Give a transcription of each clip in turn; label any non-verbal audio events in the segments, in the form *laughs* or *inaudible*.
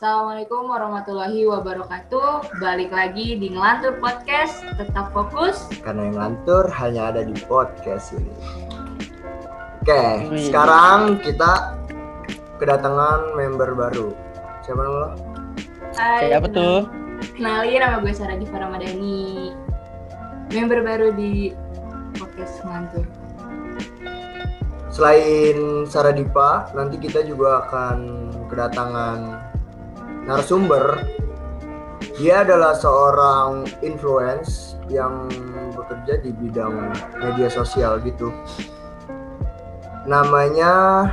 Assalamualaikum warahmatullahi wabarakatuh. Balik lagi di Ngelantur Podcast. Tetap fokus. Karena yang ngantur hanya ada di podcast ini. Oke, sekarang kita kedatangan member baru. Siapa nama lo? Hai, Siapa tuh? Kenalin nama gue Sarah Diva Ramadhani. Member baru di podcast Ngelantur. Selain Saradipa, nanti kita juga akan kedatangan narasumber. Dia adalah seorang influence yang bekerja di bidang media sosial gitu. Namanya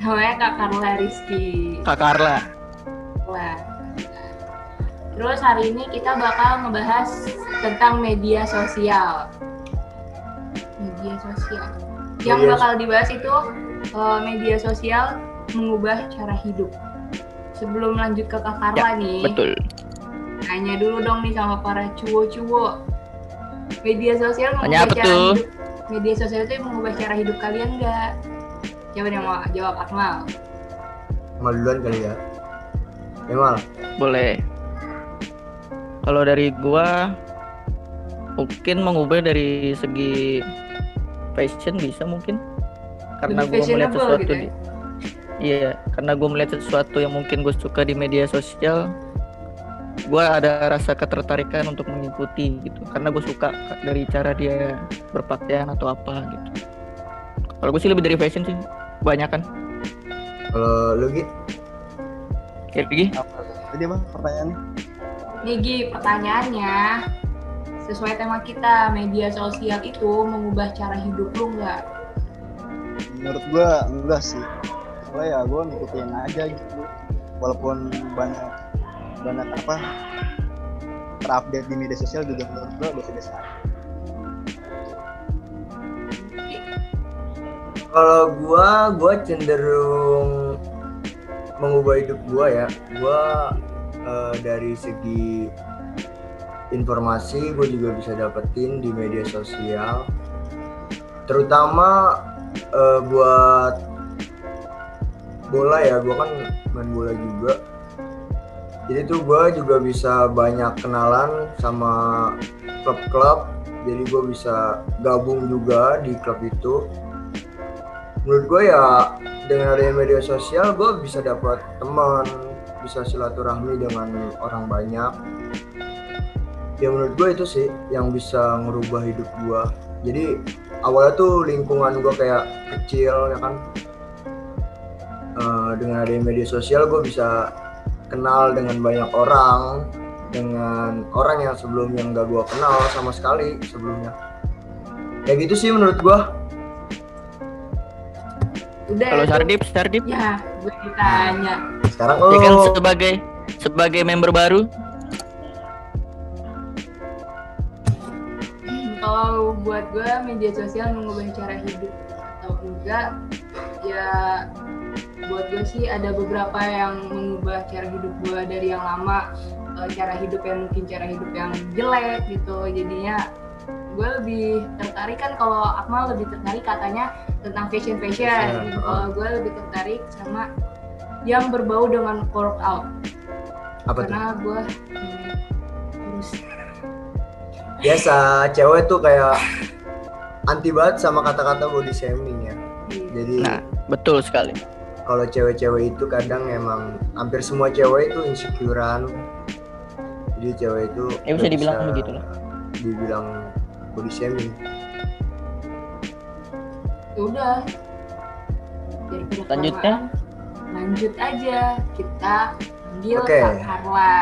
Namanya Kak Carla Rizky. Kak Carla. Wah. Terus hari ini kita bakal ngebahas tentang media sosial. Media sosial. Yang Media- bakal dibahas itu eh, media sosial mengubah cara hidup. Sebelum lanjut ke Kak Carla nih, Betul. tanya dulu dong nih sama para cuwo-cuwo. Media sosial mengubah cara tuh? hidup. Media sosial itu mengubah cara hidup kalian nggak? Siapa yang mau jawab Akmal? Mal duluan kali ya. Ya Mal, Boleh. Kalau dari gua mungkin mengubah dari segi fashion bisa mungkin karena Lebih gua melihat sesuatu gitu ya? di Iya, karena gue melihat sesuatu yang mungkin gue suka di media sosial, gue ada rasa ketertarikan untuk mengikuti gitu, karena gue suka dari cara dia berpakaian atau apa gitu. Kalau gue sih lebih dari fashion sih, banyak kan. kalau lu Gi? Kayak gini, Jadi apa pertanyaannya? Nih Gi, pertanyaannya sesuai tema kita, media sosial itu mengubah cara hidup lu nggak? Menurut gua enggak sih. Soalnya ya gua ngikutin aja gitu. Walaupun banyak banyak apa terupdate di media sosial juga menurut gua biasa-biasa. Kalau gua, gua cenderung mengubah hidup gua ya. Gua eh, dari segi informasi gue juga bisa dapetin di media sosial. Terutama eh, buat bola ya, gua kan main bola juga. Jadi tuh gua juga bisa banyak kenalan sama klub-klub. Jadi gue bisa gabung juga di klub itu menurut gue ya dengan adanya media sosial gue bisa dapat teman bisa silaturahmi dengan orang banyak ya menurut gue itu sih yang bisa ngerubah hidup gue jadi awalnya tuh lingkungan gue kayak kecil ya kan Eh, dengan adanya media sosial gue bisa kenal dengan banyak orang dengan orang yang sebelumnya nggak gue kenal sama sekali sebelumnya. Kayak gitu sih menurut gue Udah. kalau Sardip, Sardip, Ya, gue ditanya. sekarang ya kan oh sebagai sebagai member baru, Kalau buat gue media sosial mengubah cara hidup. Atau enggak, ya buat gue sih ada beberapa yang mengubah cara hidup gue dari yang lama eh, cara hidup yang mungkin cara hidup yang jelek gitu. Jadinya gue lebih tertarik kan kalau Akmal lebih tertarik katanya tentang fashion fashion. Kalau gue lebih tertarik sama yang berbau dengan workout. Apa tuh karena gue hmm, kurus biasa cewek tuh kayak anti banget sama kata-kata body shaming ya. Iya. jadi nah betul sekali. Kalau cewek-cewek itu kadang emang hampir semua cewek itu insecurean jadi cewek itu Ya, bisa dibilang begitu lah. dibilang body shaming Ya udah daripada Lanjutnya? lanjut aja kita panggil Oke. Kak Carla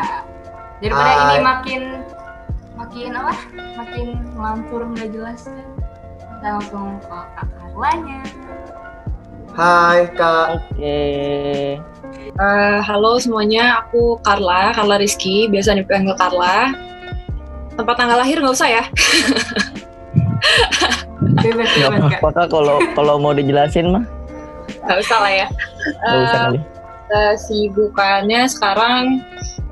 daripada Hai. ini makin makin apa makin ngelantur nggak jelas kan kita langsung ke Kak Carlanya Hai kak Oke. Eh, halo semuanya, aku Carla, Carla Rizky, biasa dipanggil Carla. Tempat tanggal lahir nggak usah ya? *laughs* bebas bebas kak kalau kalau mau dijelasin mah Nggak usah lah ya. nggak usah Eh, kali. Kesibukannya sekarang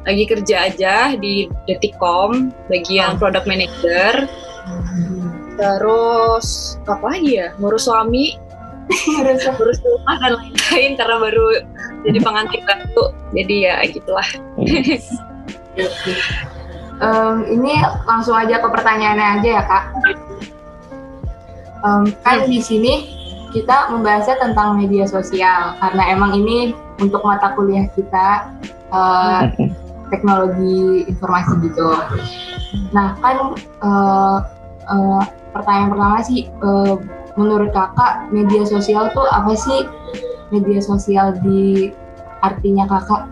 lagi kerja aja di Detikcom, bagian product manager. Terus apa lagi ya? Ngurus suami, ngurus rumah dan lain-lain karena baru jadi pengantin baru jadi ya gitulah um, *laughs* ini langsung aja ke pertanyaannya aja ya kak. Um, kan di sini kita membahasnya tentang media sosial karena emang ini untuk mata kuliah kita uh, *laughs* teknologi informasi gitu. Nah kan uh, uh, pertanyaan pertama sih uh, menurut kakak media sosial tuh apa sih media sosial di artinya kakak?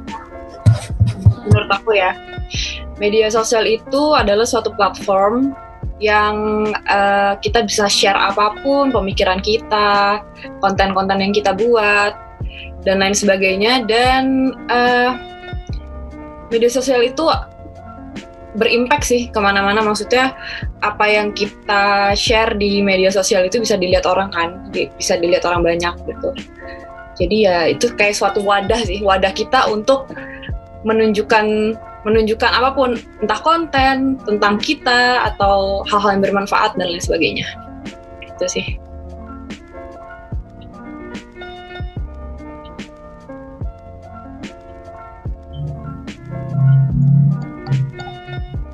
Menurut aku ya media sosial itu adalah suatu platform yang uh, kita bisa share apa pun pemikiran kita, konten-konten yang kita buat, dan lain sebagainya. Dan uh, media sosial itu berimpact sih ke mana-mana. Maksudnya apa yang kita share di media sosial itu bisa dilihat orang kan, bisa dilihat orang banyak gitu. Jadi ya itu kayak suatu wadah sih, wadah kita untuk menunjukkan menunjukkan apa pun, entah konten tentang kita atau hal-hal yang bermanfaat dan lain sebagainya. Itu sih.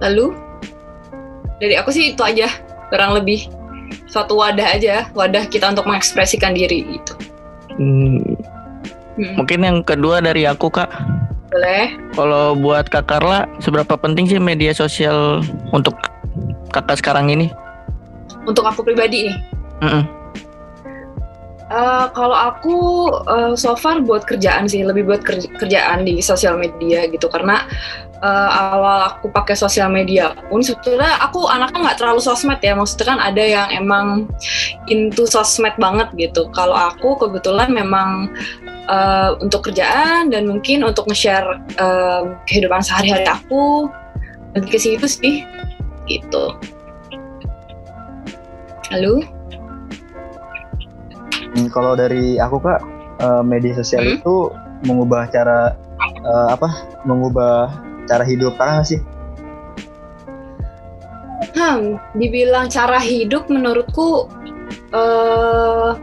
Lalu dari aku sih itu aja, kurang lebih suatu wadah aja, wadah kita untuk mengekspresikan diri gitu. Hmm. Hmm. Mungkin yang kedua dari aku kak boleh. Kalau buat Kak Carla, seberapa penting sih media sosial untuk Kakak sekarang ini? Untuk aku pribadi nih. Mm -mm. Uh, kalau aku uh, so far buat kerjaan sih, lebih buat kerjaan di sosial media gitu karena uh, awal aku pakai sosial media pun sebetulnya aku anaknya nggak terlalu sosmed ya, maksudnya kan ada yang emang into sosmed banget gitu. Kalau aku kebetulan memang uh, untuk kerjaan dan mungkin untuk nge-share uh, kehidupan sehari-hari aku lebih ke situ sih gitu lalu hmm, kalau dari aku kak uh, media sosial hmm? itu mengubah cara uh, apa mengubah cara hidup kakak sih? Hmm, dibilang cara hidup menurutku uh,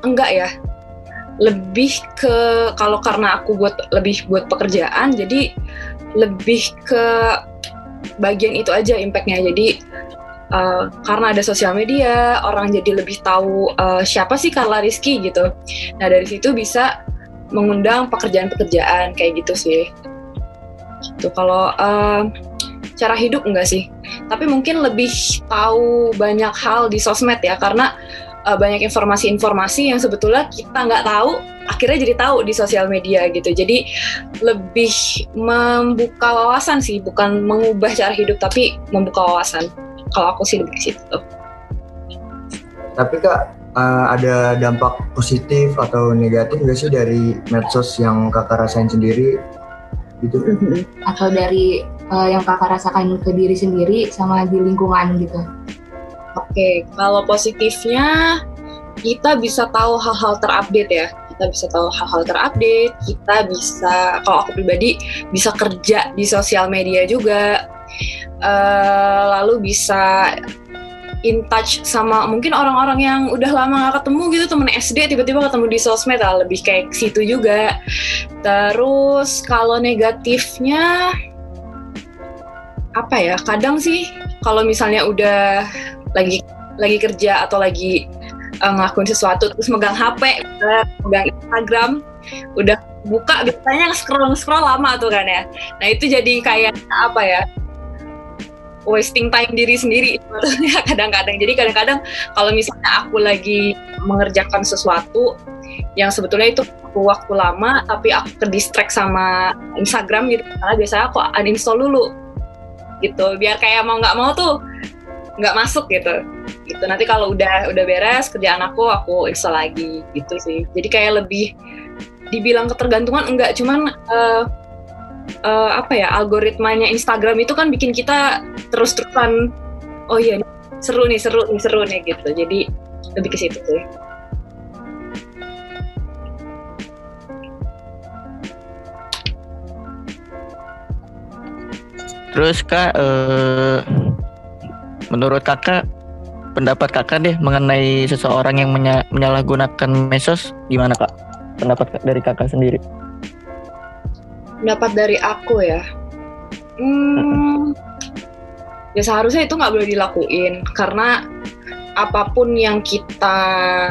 enggak ya. Lebih ke kalau karena aku buat lebih buat pekerjaan jadi lebih ke bagian itu aja impactnya. Jadi uh, karena ada sosial media orang jadi lebih tahu uh, siapa sih Carla Rizky gitu. Nah dari situ bisa mengundang pekerjaan-pekerjaan kayak gitu sih gitu. Kalau uh, cara hidup enggak sih? Tapi mungkin lebih tahu banyak hal di sosmed ya karena uh, banyak informasi-informasi yang sebetulnya kita nggak tahu akhirnya jadi tahu di sosial media gitu. Jadi lebih membuka wawasan sih bukan mengubah cara hidup tapi membuka wawasan. Kalau aku sih lebih ke situ. Tapi kak uh, ada dampak positif atau negatif nggak sih dari medsos yang kakak rasain sendiri gitu atau dari uh, yang kakak rasakan ke diri sendiri sama di lingkungan gitu Oke, kalau positifnya kita bisa tahu hal-hal terupdate ya. Kita bisa tahu hal-hal terupdate, kita bisa kalau aku pribadi bisa kerja di sosial media juga. Uh, lalu bisa in touch sama mungkin orang-orang yang udah lama gak ketemu gitu temen SD tiba-tiba ketemu di sosmed lah lebih kayak situ juga terus kalau negatifnya apa ya kadang sih kalau misalnya udah lagi lagi kerja atau lagi uh, ngelakuin sesuatu terus megang HP, megang Instagram, udah buka biasanya scroll scroll lama tuh kan ya. Nah itu jadi kayak apa ya? Wasting time diri sendiri. *laughs* Kadang-kadang. Jadi kadang-kadang kalau misalnya aku lagi mengerjakan sesuatu yang sebetulnya itu waktu lama tapi aku ke distract sama Instagram gitu karena biasanya aku uninstall dulu gitu. Biar kayak mau nggak mau tuh nggak masuk gitu. Gitu. Nanti kalau udah udah beres kerjaan aku aku install lagi gitu sih. Jadi kayak lebih dibilang ketergantungan enggak. Cuman uh, uh, apa ya algoritmanya Instagram itu kan bikin kita terus-terusan oh iya seru nih seru nih seru nih gitu. Jadi lebih ke situ sih. Terus kak, uh, menurut kakak pendapat kakak deh mengenai seseorang yang menyalahgunakan mesos gimana kak? Pendapat dari kakak sendiri pendapat dari aku ya. Hmm, ya seharusnya itu nggak boleh dilakuin. Karena apa pun yang kita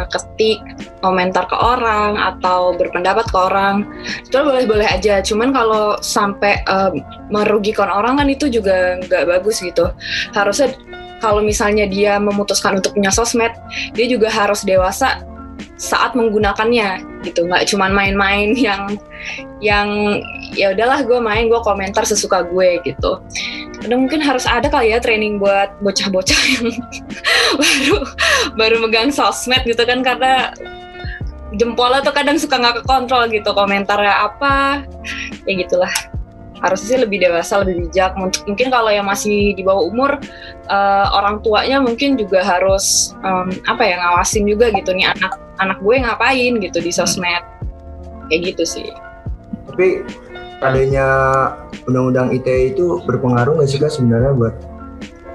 ketik komentar ke orang atau berpendapat ke orang itu boleh-boleh aja. Cuman kalau sampai um, merugikan orang kan itu juga nggak bagus gitu. Harusnya kalau misalnya dia memutuskan untuk punya sosmed dia juga harus dewasa saat menggunakannya gitu. Nggak cuman main-main yang yang ya udahlah gue main gue komentar sesuka gue gitu. Ada mungkin harus ada kali ya training buat bocah-bocah yang *laughs* baru baru megang sosmed gitu kan. Karena jempolnya tuh kadang suka nggak kekontrol gitu. Komentarnya apa ya gitulah. Harusnya sih lebih dewasa lebih bijak. Mungkin kalau yang masih di bawah umur uh, orang tuanya mungkin juga harus um, apa ya ngawasin juga gitu nih anak anak gue ngapain gitu di sosmed kayak gitu sih tapi adanya undang-undang ITE itu berpengaruh nggak sih kak sebenarnya buat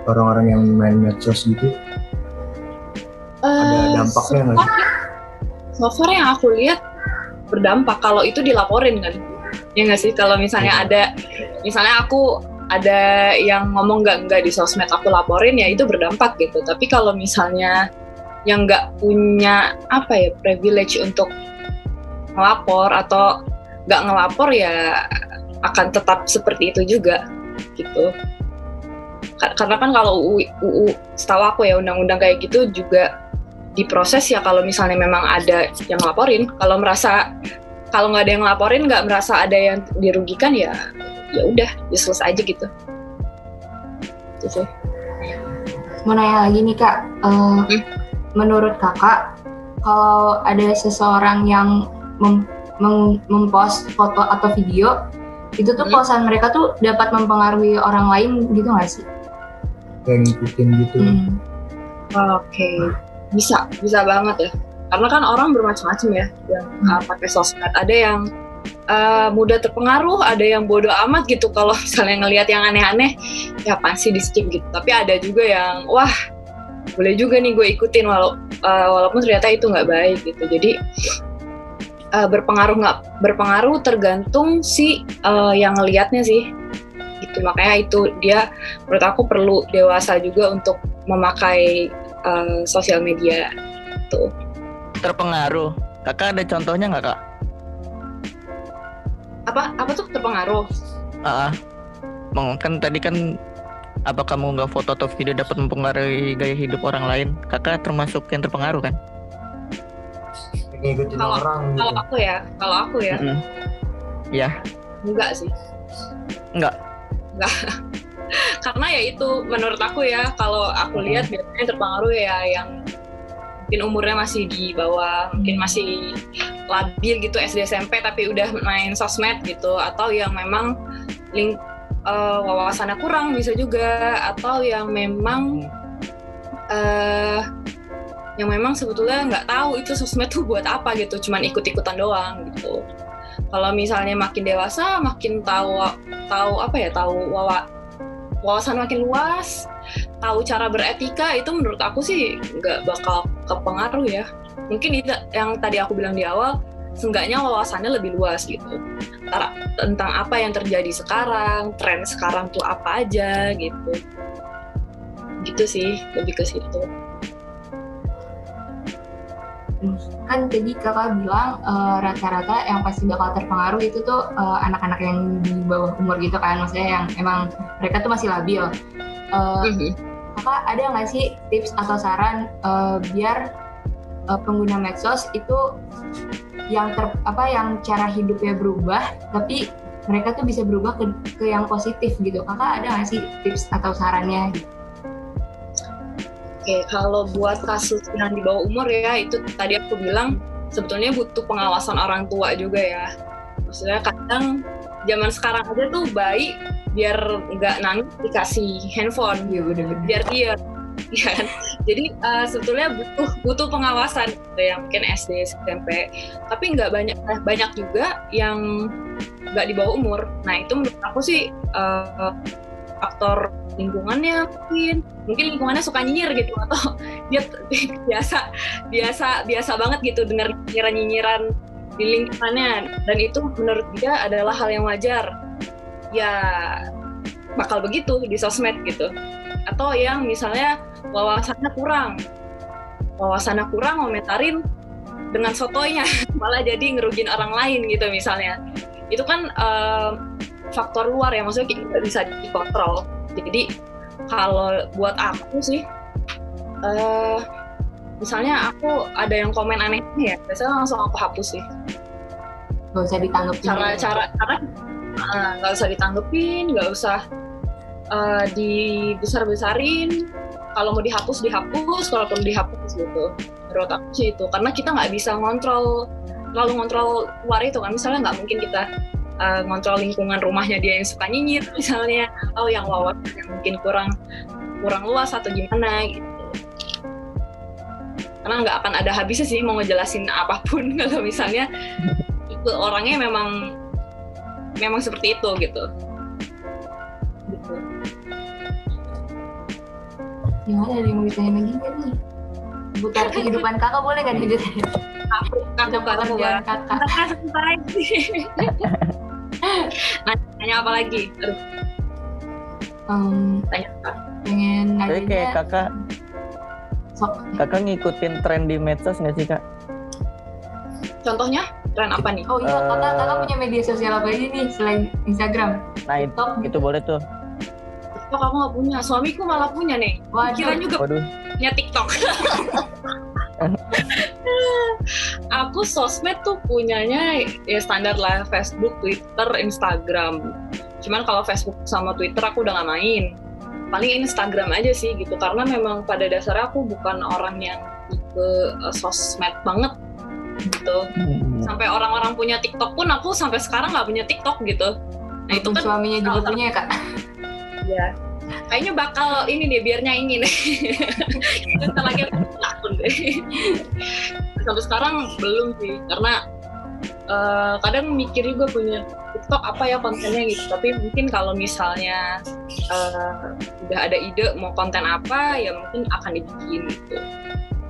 orang-orang yang main medsos gitu? Uh, Ada eh, dampaknya nggak sih? So far yang aku lihat berdampak kalau itu dilaporin kan, ya nggak sih? Kalau misalnya iya. ada, misalnya aku ada yang ngomong nggak nggak di sosmed aku laporin ya itu berdampak gitu. Tapi kalau misalnya yang nggak punya apa ya privilege untuk ngelapor atau nggak ngelapor ya akan tetap seperti itu juga gitu. Karena kan kalau UU, UU setahu aku ya undang-undang kayak gitu juga diproses ya kalau misalnya memang ada yang laporin kalau merasa kalau nggak ada yang laporin nggak merasa ada yang dirugikan ya ya udah useless aja gitu. Itu sih. Mau nanya lagi nih kak uh, hmm? Menurut kakak kalau ada seseorang yang mem mempost foto atau video itu tuh hmm. posan mereka tuh dapat mempengaruhi orang lain gitu nggak sih? Kayak ngikutin gitu. Hmm. Oke, okay. bisa bisa banget ya. Karena kan orang bermacam-macam ya yang hmm. uh, pakai sosmed. Ada yang uh, mudah terpengaruh, ada yang bodoh amat gitu kalau *laughs* misalnya ngelihat yang aneh-aneh, ya pasti di skip gitu. Tapi ada juga yang wah boleh juga nih gue ikutin walau uh, walaupun ternyata itu nggak baik gitu. Jadi uh, berpengaruh nggak berpengaruh tergantung si uh, yang ngelihatnya sih. Gitu makanya itu dia menurut aku perlu dewasa juga untuk memakai uh, sosial media tuh terpengaruh. Kakak ada contohnya nggak kak? Apa apa tuh terpengaruh? Ah uh, kan tadi kan apa kamu nggak foto atau video dapat mempengaruhi gaya hidup orang lain kakak termasuk yang terpengaruh kan ngikutin kalau, orang gitu. Kalau aku ya, kalau aku ya. Mm -hmm. Ya. Enggak sih. Enggak. Enggak. *laughs* Karena ya itu menurut aku ya, kalau aku lihat biasanya terpengaruh ya yang mungkin umurnya masih di bawah, mungkin masih labil gitu SD SMP tapi udah main sosmed gitu atau yang memang link uh, wawasannya kurang bisa juga atau yang memang uh, yang memang sebetulnya nggak tahu itu sosmed tuh buat apa gitu cuman ikut-ikutan doang gitu. Kalau misalnya makin dewasa makin tahu tahu apa ya tahu wawa, wawasan makin luas tahu cara beretika itu menurut aku sih nggak bakal kepengaruh ya. Mungkin itu yang tadi aku bilang di awal seenggaknya wawasannya lebih luas gitu. Tentang apa yang terjadi sekarang tren sekarang tuh apa aja gitu. Gitu sih lebih ke situ. Kan tadi kakak bilang uh, rata-rata yang pasti bakal terpengaruh itu tuh uh, anak-anak yang di bawah umur gitu kan. Maksudnya yang emang mereka tuh masih labil. Uh, mm-hmm. kakak ada nggak sih tips atau saran uh, biar uh, pengguna medsos itu yang ter apa yang cara hidupnya berubah tapi mereka tuh bisa berubah ke, ke yang positif gitu kakak ada nggak sih tips atau sarannya gitu Oke, kalau buat kasus yang di bawah umur ya, itu tadi aku bilang sebetulnya butuh pengawasan orang tua juga ya. Maksudnya kadang zaman sekarang aja tuh baik biar nggak nangis dikasih handphone, ya, bener -bener. biar dia *laughs* ya kan? Jadi uh, sebetulnya butuh butuh pengawasan gitu ya mungkin SD, SMP. Tapi nggak banyak banyak juga yang nggak di bawah umur. Nah itu menurut aku sih uh, faktor lingkungannya mungkin mungkin lingkungannya suka nyinyir gitu *laughs* atau dia *laughs* biasa biasa biasa banget gitu dengar nyinyiran nyinyiran di lingkungannya dan itu menurut dia adalah hal yang wajar ya bakal begitu di sosmed gitu atau yang misalnya wawasannya kurang. Wawasannya kurang komentarin dengan sotonya. *laughs* Malah jadi ngerugin orang lain gitu misalnya. Itu kan uh, faktor luar ya. Maksudnya kita nggak bisa dikontrol. Jadi kalau buat aku sih uh, misalnya aku ada yang komen aneh ya biasanya langsung aku hapus sih. Gak usah ditanggepin. cara cara karena uh, nggak usah ditanggepin nggak usah uh, dibesar besarin kalau mau dihapus dihapus. Kalaupun dihapus gitu. Menurut aku sih itu. Karena kita nggak bisa ngontrol lalu ngontrol luar itu kan. Misalnya nggak mungkin kita uh, ngontrol lingkungan rumahnya dia yang suka nyinyir *laughs* misalnya. Atau yang wawasan yang mungkin kurang kurang luas atau gimana gitu. Karena nggak akan ada habisnya sih mau ngejelasin apa pun. *laughs* Kalau misalnya itu orangnya memang memang seperti itu gitu gitu Gimana ada yang mau ditanyain lagi nggak nih? Seputar kehidupan kakak boleh nggak diceritain? aku aku Ada gak pekerjaan kakak. *laughs* Nah, nanya apa lagi? Em, tanya apa? pengen Tapi kayak nanya kakak, sok kakak ngikutin tren di medsos nggak sih kak? Contohnya tren apa nih? Oh iya, kakak, Eh. kakak punya media sosial apa aja nih selain Instagram? Nah itu, TikTok itu boleh tuh. Kok kamu gak punya? Suamiku malah punya nih. Waduh. Kira juga Waduh, punya TikTok. *laughs* aku sosmed tuh punyanya ya standar lah Facebook, Twitter, Instagram. Cuman kalau Facebook sama Twitter aku udah gak main. Paling Instagram aja sih gitu karena memang pada dasarnya aku bukan orang yang tipe uh, sosmed banget gitu. Hmm. Sampai orang-orang punya TikTok pun aku sampai sekarang nggak punya TikTok gitu. Nah itu kan suaminya juga punya ya kak? ya kayaknya bakal ini deh biar nyaingin bentar *laughs* lagi aku punya akun deh sampai sekarang belum sih karena eh, kadang mikir juga punya TikTok apa ya kontennya gitu tapi mungkin kalau misalnya eh, udah ada ide mau konten apa ya mungkin akan dibikin gitu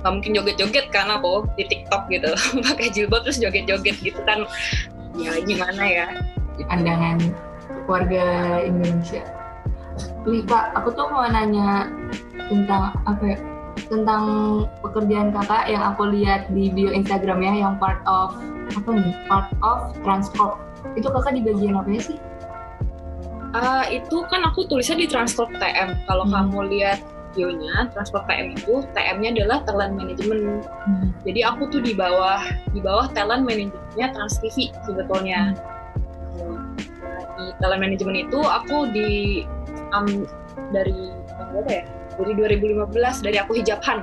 nggak mungkin joget-joget kan aku di TikTok gitu *laughs* pakai jilbab terus joget-joget gitu kan ya gimana ya Pandangan warga Indonesia. Nih kak, aku tuh mau nanya tentang apa ya? Tentang pekerjaan kakak yang aku lihat di bio Instagramnya yang part of apa nih? Part of transport. Itu kakak di bagian apa ya sih? Ah, itu kan aku tulisnya di transport TM. Kalau Hmm. kamu lihat videonya, transport TM itu TM-nya adalah talent management. Jadi aku tuh di bawah di bawah talent manajemennya Trans TV sebetulnya. Nah, di talent management itu aku di am, dari berapa ya? Dari 2015 dari aku hijabhan.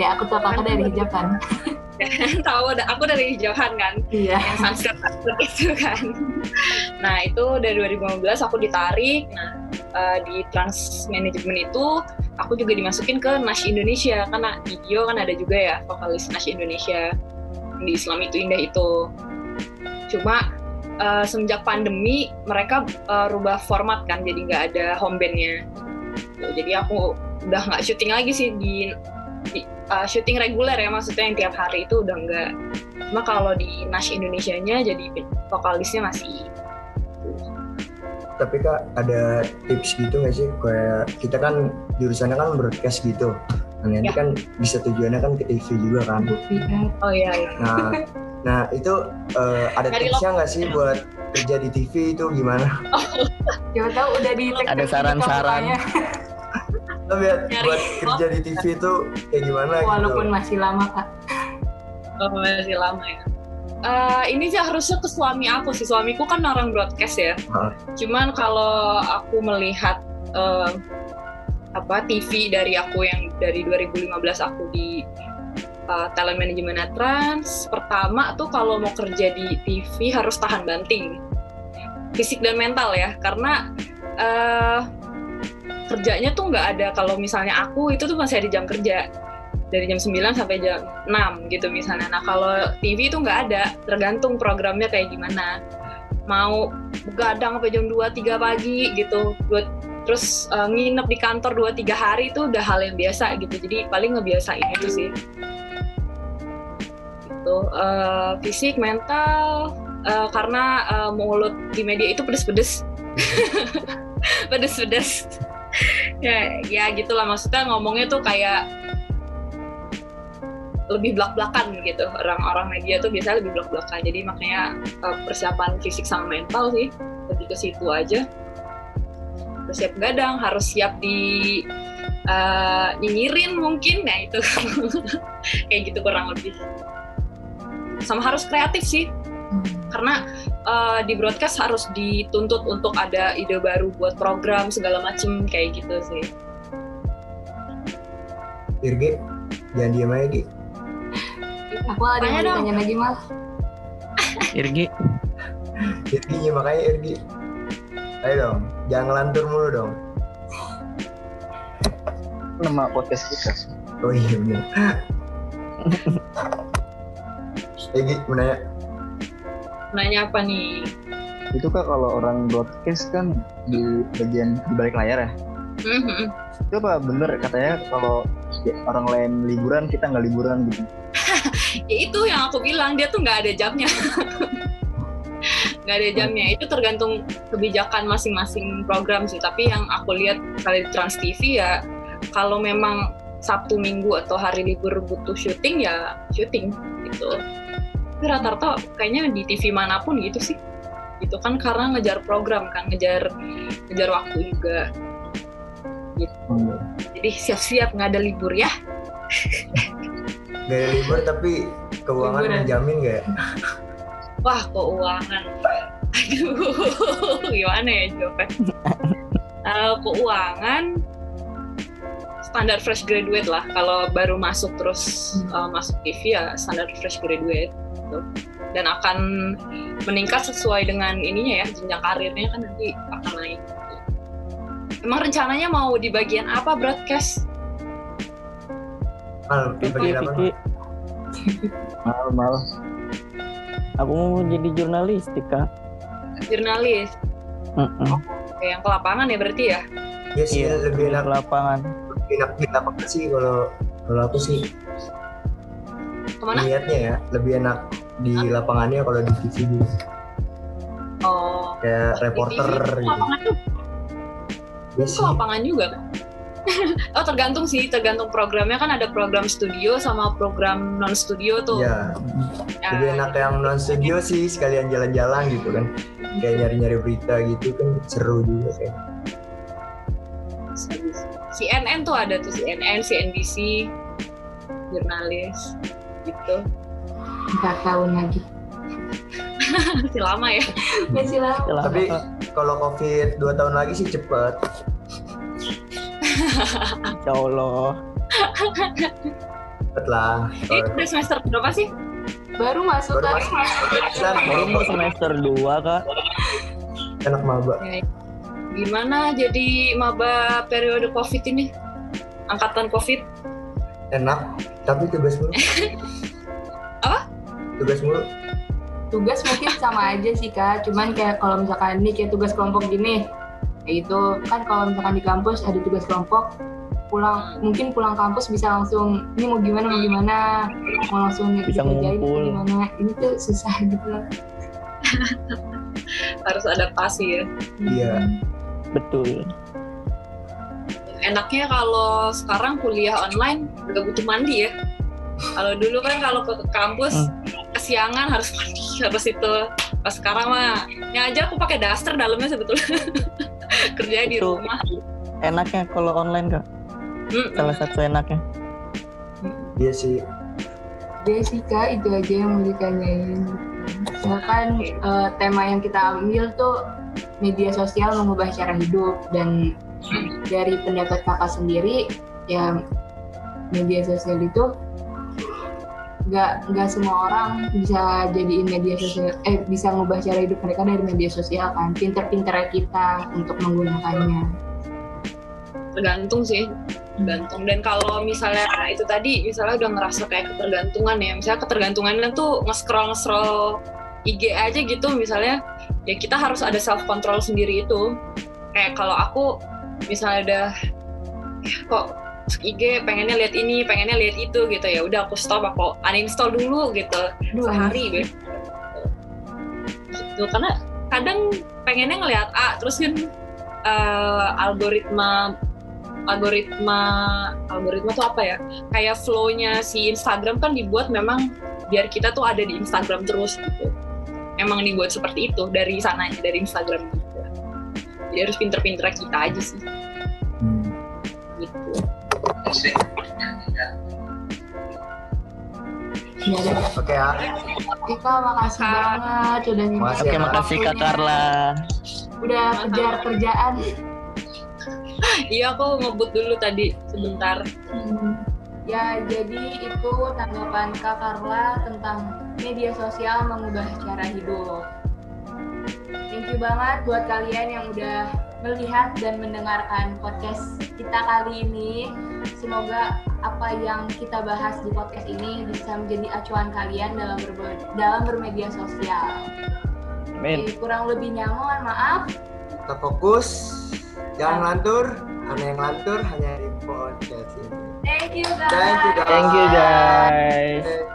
Ya aku tahu kakak dari hijab kan? *laughs* *laughs* Tahu ada- aku dari hijabhan kan. Iya. yang sunset itu kan. Nah itu dari 2015 aku ditarik. Nah eh, di trans management itu aku juga dimasukin ke Nash Indonesia karena di bio kan ada juga ya vokalis Nash Indonesia di Islam itu indah itu. Cuma eh, semenjak pandemi mereka eh, rubah format kan jadi nggak ada home bandnya. Jadi aku udah nggak syuting lagi sih di, di eh, syuting reguler ya maksudnya yang tiap hari itu udah nggak cuma kalau di Nash Indonesia-nya jadi vokalisnya masih Tapi kak ada tips gitu nggak sih kayak kita kan jurusannya kan broadcast gitu. Nah, nanti Ya. kan bisa tujuannya kan ke TV juga kan. Oh iya iya Nah, nah itu eh, ada Dari tipsnya nggak sih buat kerja di TV itu gimana? *laughs* Siapa tahu udah di Ada saran-saran. Lo biar Nyari buat kerja di TV itu kayak gimana Walaupun gitu. masih lama kak. oh, masih lama ya Eh, ini sih harusnya ke suami aku sih suamiku kan orang broadcast ya Ah. cuman kalau aku melihat eh, apa TV dari aku yang dari 2015 aku di uh, talent management trans pertama tuh kalau mau kerja di TV harus tahan banting fisik dan mental ya karena eh, kerjanya tuh nggak ada kalau misalnya aku itu tuh masih ada jam kerja dari jam 9 sampai jam 6 gitu misalnya. Nah kalau TV itu nggak ada, tergantung programnya kayak gimana. Mau begadang sampai jam 2-3 pagi gitu, buat terus eh, nginep di kantor 2-3 hari itu udah hal yang biasa gitu. Jadi paling ngebiasain itu sih. itu eh, fisik mental eh, karena eh, mulut di media itu pedes-pedes *laughs* pedes-pedes ya ya gitulah. Maksudnya ngomongnya tuh kayak lebih belak-belakan gitu. Orang-orang media tuh biasanya lebih belak-belakan jadi makanya eh, persiapan fisik sama mental sih lebih ke situ aja. Harus siap gadang harus siap di eh, nyinyirin mungkin. Ya itu. *laughs* Kayak gitu kurang lebih. Sama harus kreatif sih. Karena eh, di broadcast harus dituntut untuk ada ide baru buat program segala macem kayak gitu sih. Irgi jangan diem aja Gi. Aku ada yang Tanya lagi mal. Irgi. Irgi makanya Irgi. Ayo dong jangan ngelantur mulu dong. Nama podcast kita. Oh iya bener. *laughs* Irgi mau nanya nanya apa nih? Itu kan kalau orang broadcast kan di bagian di balik layar ya? Mhm. itu apa bener? Katanya kalau ya, orang lain liburan kita nggak liburan gitu. *laughs* Ya itu yang aku bilang dia tuh nggak ada jamnya. *laughs* Nggak ada jamnya. Itu tergantung kebijakan masing-masing program sih. Tapi yang aku lihat kali di Trans TV ya kalau memang Sabtu Minggu atau hari libur butuh syuting ya syuting gitu tapi rata-rata kayaknya di TV mana pun gitu sih gitu kan karena ngejar program kan ngejar ngejar waktu juga Hmm. jadi siap-siap nggak ada libur ya gak ada libur tapi keuangan Liburan. menjamin gak ya? Wah, keuangan. Aduh, *laughs* gimana ya jawabnya? Eh, keuangan standar fresh graduate lah. Kalau baru masuk terus eh, masuk TV ya standar fresh graduate. Gitu. Dan akan meningkat sesuai dengan ininya ya jenjang karirnya kan nanti akan naik. Emang rencananya mau di bagian apa broadcast? Mal, Vicky bagian apa? Mal mal aku mau jadi jurnalistik kak Jurnalis. Mm-mm. Oke, yang ke lapangan ya berarti ya? Ya sih iya lebih di enak lapangan lebih enak di lapangan sih kalau kalau aku sih Ke mana? niatnya ya lebih enak di lapangannya kalau di TV Oh, kayak reporter gitu. lapangan. Ya sih. lapangan juga kan? *laughs* oh tergantung sih, tergantung programnya kan ada program studio sama program non studio tuh. Iya, Ya, lebih enak yang non studio sih sekalian jalan-jalan gitu kan. Kayak nyari-nyari berita gitu kan seru juga kayak. CNN tuh ada tuh CNN, CNBC, jurnalis gitu. Empat tahun lagi. *laughs* Masih lama ya. Masih lama. Tapi kalau covid 2 tahun lagi sih cepet. Insya *laughs* Allah Cepet lah. Ini udah semester berapa sih? Baru masuk Baru kan? masuk. baru mau semester 2 kak Enak maba. Gimana jadi maba periode COVID ini? Angkatan COVID? Enak. Tapi tugas mulu. *laughs* Tugas mulu. Tugas mungkin sama aja sih kak. Cuman kayak kalau misalkan ini kayak tugas kelompok gini, kayak itu kan kalau misalkan di kampus ada tugas kelompok, pulang mungkin pulang kampus bisa langsung ini mau gimana mau gimana mau langsung Bisa dikerjain ngumpul. gimana ini tuh susah *laughs* gitu loh. Harus adaptasi ya. Iya. betul enaknya kalau sekarang kuliah online nggak butuh mandi ya. Kalau dulu kan kalau ke ke kampus kesiangan harus mandi harus itu. Pas sekarang mah ya aja aku pakai daster dalamnya sebetulnya. *laughs* Kerja di rumah. enaknya kalau online kak Mm-mm. salah satu enaknya Iya sih. Dia sih kak itu aja yang mau ditanyain. Misalkan eh, tema yang kita ambil tuh media sosial mengubah cara hidup dan dari pendapat kakak sendiri ya media sosial itu nggak nggak semua orang bisa jadiin media sosial eh bisa ngubah cara hidup mereka dari media sosial kan pinter-pinter kita untuk menggunakannya. Tergantung sih tergantung. Dan kalau misalnya itu tadi misalnya udah ngerasa kayak ketergantungan ya misalnya ketergantungannya tuh nge-scroll nge-scroll IG aja gitu misalnya ya kita harus ada self control sendiri itu. Kayak kalau aku misalnya udah "Eh, kok IG pengennya lihat ini pengennya lihat itu gitu. Ya udah aku stop aku uninstall dulu gitu. Duh, sehari gitu karena kadang pengennya ngelihat A terus kan eh, algoritma algoritma algoritma tuh apa ya? Kayak flow-nya si Instagram kan dibuat memang biar kita tuh ada di Instagram terus gitu. Emang dibuat seperti itu dari sananya dari Instagram gitu jadi harus pinter-pinter kita aja sih. Hmm. gitu Iya. Oke ya. Oke kak, makasih Kak. banget udah nyempetin Makasih Oke, makasih Kak. Carla. Udah kejar kerjaan. iya aku ngebut dulu tadi sebentar Ya, jadi itu tanggapan Kak Carla tentang media sosial mengubah cara hidup. Thank you banget buat kalian yang udah melihat dan mendengarkan podcast kita kali ini. Semoga apa yang kita bahas di podcast ini bisa menjadi acuan kalian dalam berbe- dalam bermedia sosial. Amin. Oke, kurang lebihnya mohon maaf. Tetap fokus, jangan ngelantur, karena yang ngelantur hanya di podcast ini. Thank you guys. Thank you guys. Thank you guys.